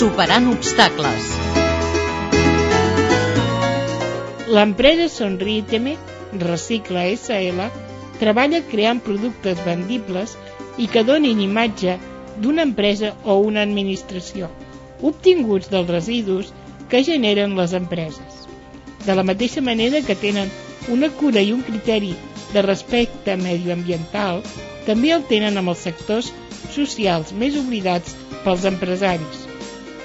Superant obstacles. L'empresa Sonríeteme Recicla SL treballa creant productes vendibles i que donin imatge d'una empresa o una administració, obtinguts dels residus que generen les empreses. De la mateixa manera que tenen una cura i un criteri de respecte medioambiental, també el tenen amb els sectors socials més oblidats pels empresaris.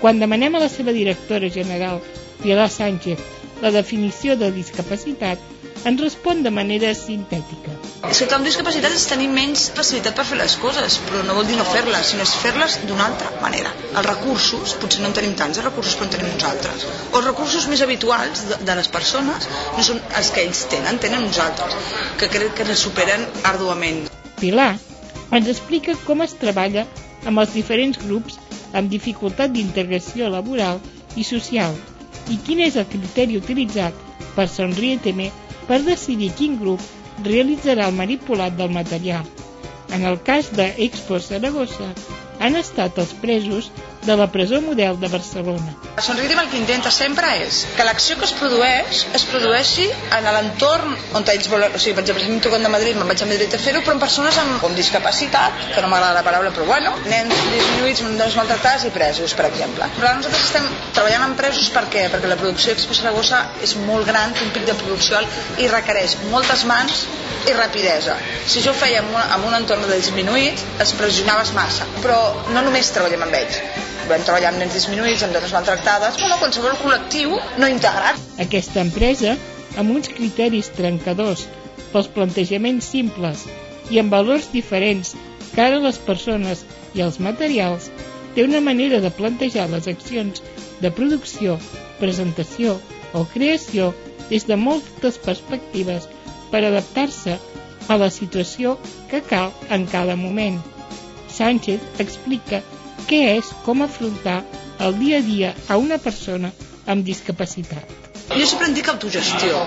Quan demanem a la seva directora general, Pilar Sánchez, la definició de discapacitat, ens respon de manera sintètica. És que amb discapacitat és tenir menys facilitat per fer les coses, però no vol dir no fer-les, sinó fer-les d'una altra manera. Els recursos, potser no en tenim tants de recursos, però en tenim uns altres. O els recursos més habituals de, de les persones no són els que ells tenen, tenen uns altres, que crec que ens superen arduament. Pilar ens explica com es treballa amb els diferents grups amb dificultat d'integració laboral i social i quin és el criteri utilitzat per Sonrieteme per decidir quin grup realitzarà el manipulat del material. En el cas d'Expo Saragossa, han estat els presos de la presó model de Barcelona. Sonridim el que intenta sempre és que l'acció que es produeix es produeixi en l'entorn on ells volen... O sigui, per exemple, si em toquen de Madrid, me'n vaig a Madrid a fer-ho, però amb persones amb, amb discapacitat, que no m'agrada la paraula, però bueno, nens disminuïts, nens maltractats i presos, per exemple. Però nosaltres estem treballant amb presos per què? Perquè la producció d'Expo Saragossa és molt gran, té un pic de producció i requereix moltes mans i rapidesa. Si jo ho feia en un, en un entorn de disminuïts, es pressionaves massa. Però no només treballem amb ells, vam treballar amb nens disminuïts, amb dones maltractades, bueno, qualsevol col·lectiu no integrat. Aquesta empresa, amb uns criteris trencadors pels plantejaments simples i amb valors diferents cara a les persones i als materials, té una manera de plantejar les accions de producció, presentació o creació des de moltes perspectives per adaptar-se a la situació que cal en cada moment. Sánchez explica què és com afrontar el dia a dia a una persona amb discapacitat. Jo sempre en dic autogestió,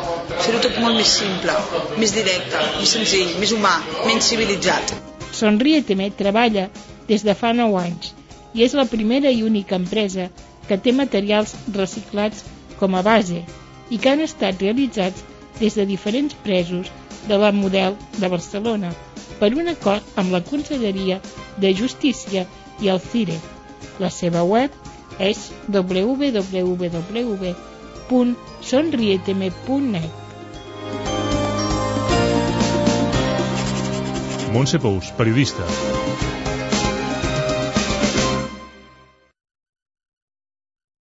fer-ho tot molt més simple, més directe, més senzill, més humà, menys civilitzat. Sonrieteme treballa des de fa 9 anys i és la primera i única empresa que té materials reciclats com a base i que han estat realitzats des de diferents presos de la Model de Barcelona per un acord amb la Conselleria de Justícia i el CIRE. La seva web és www.sonrieteme.net. Montse Pous, periodista.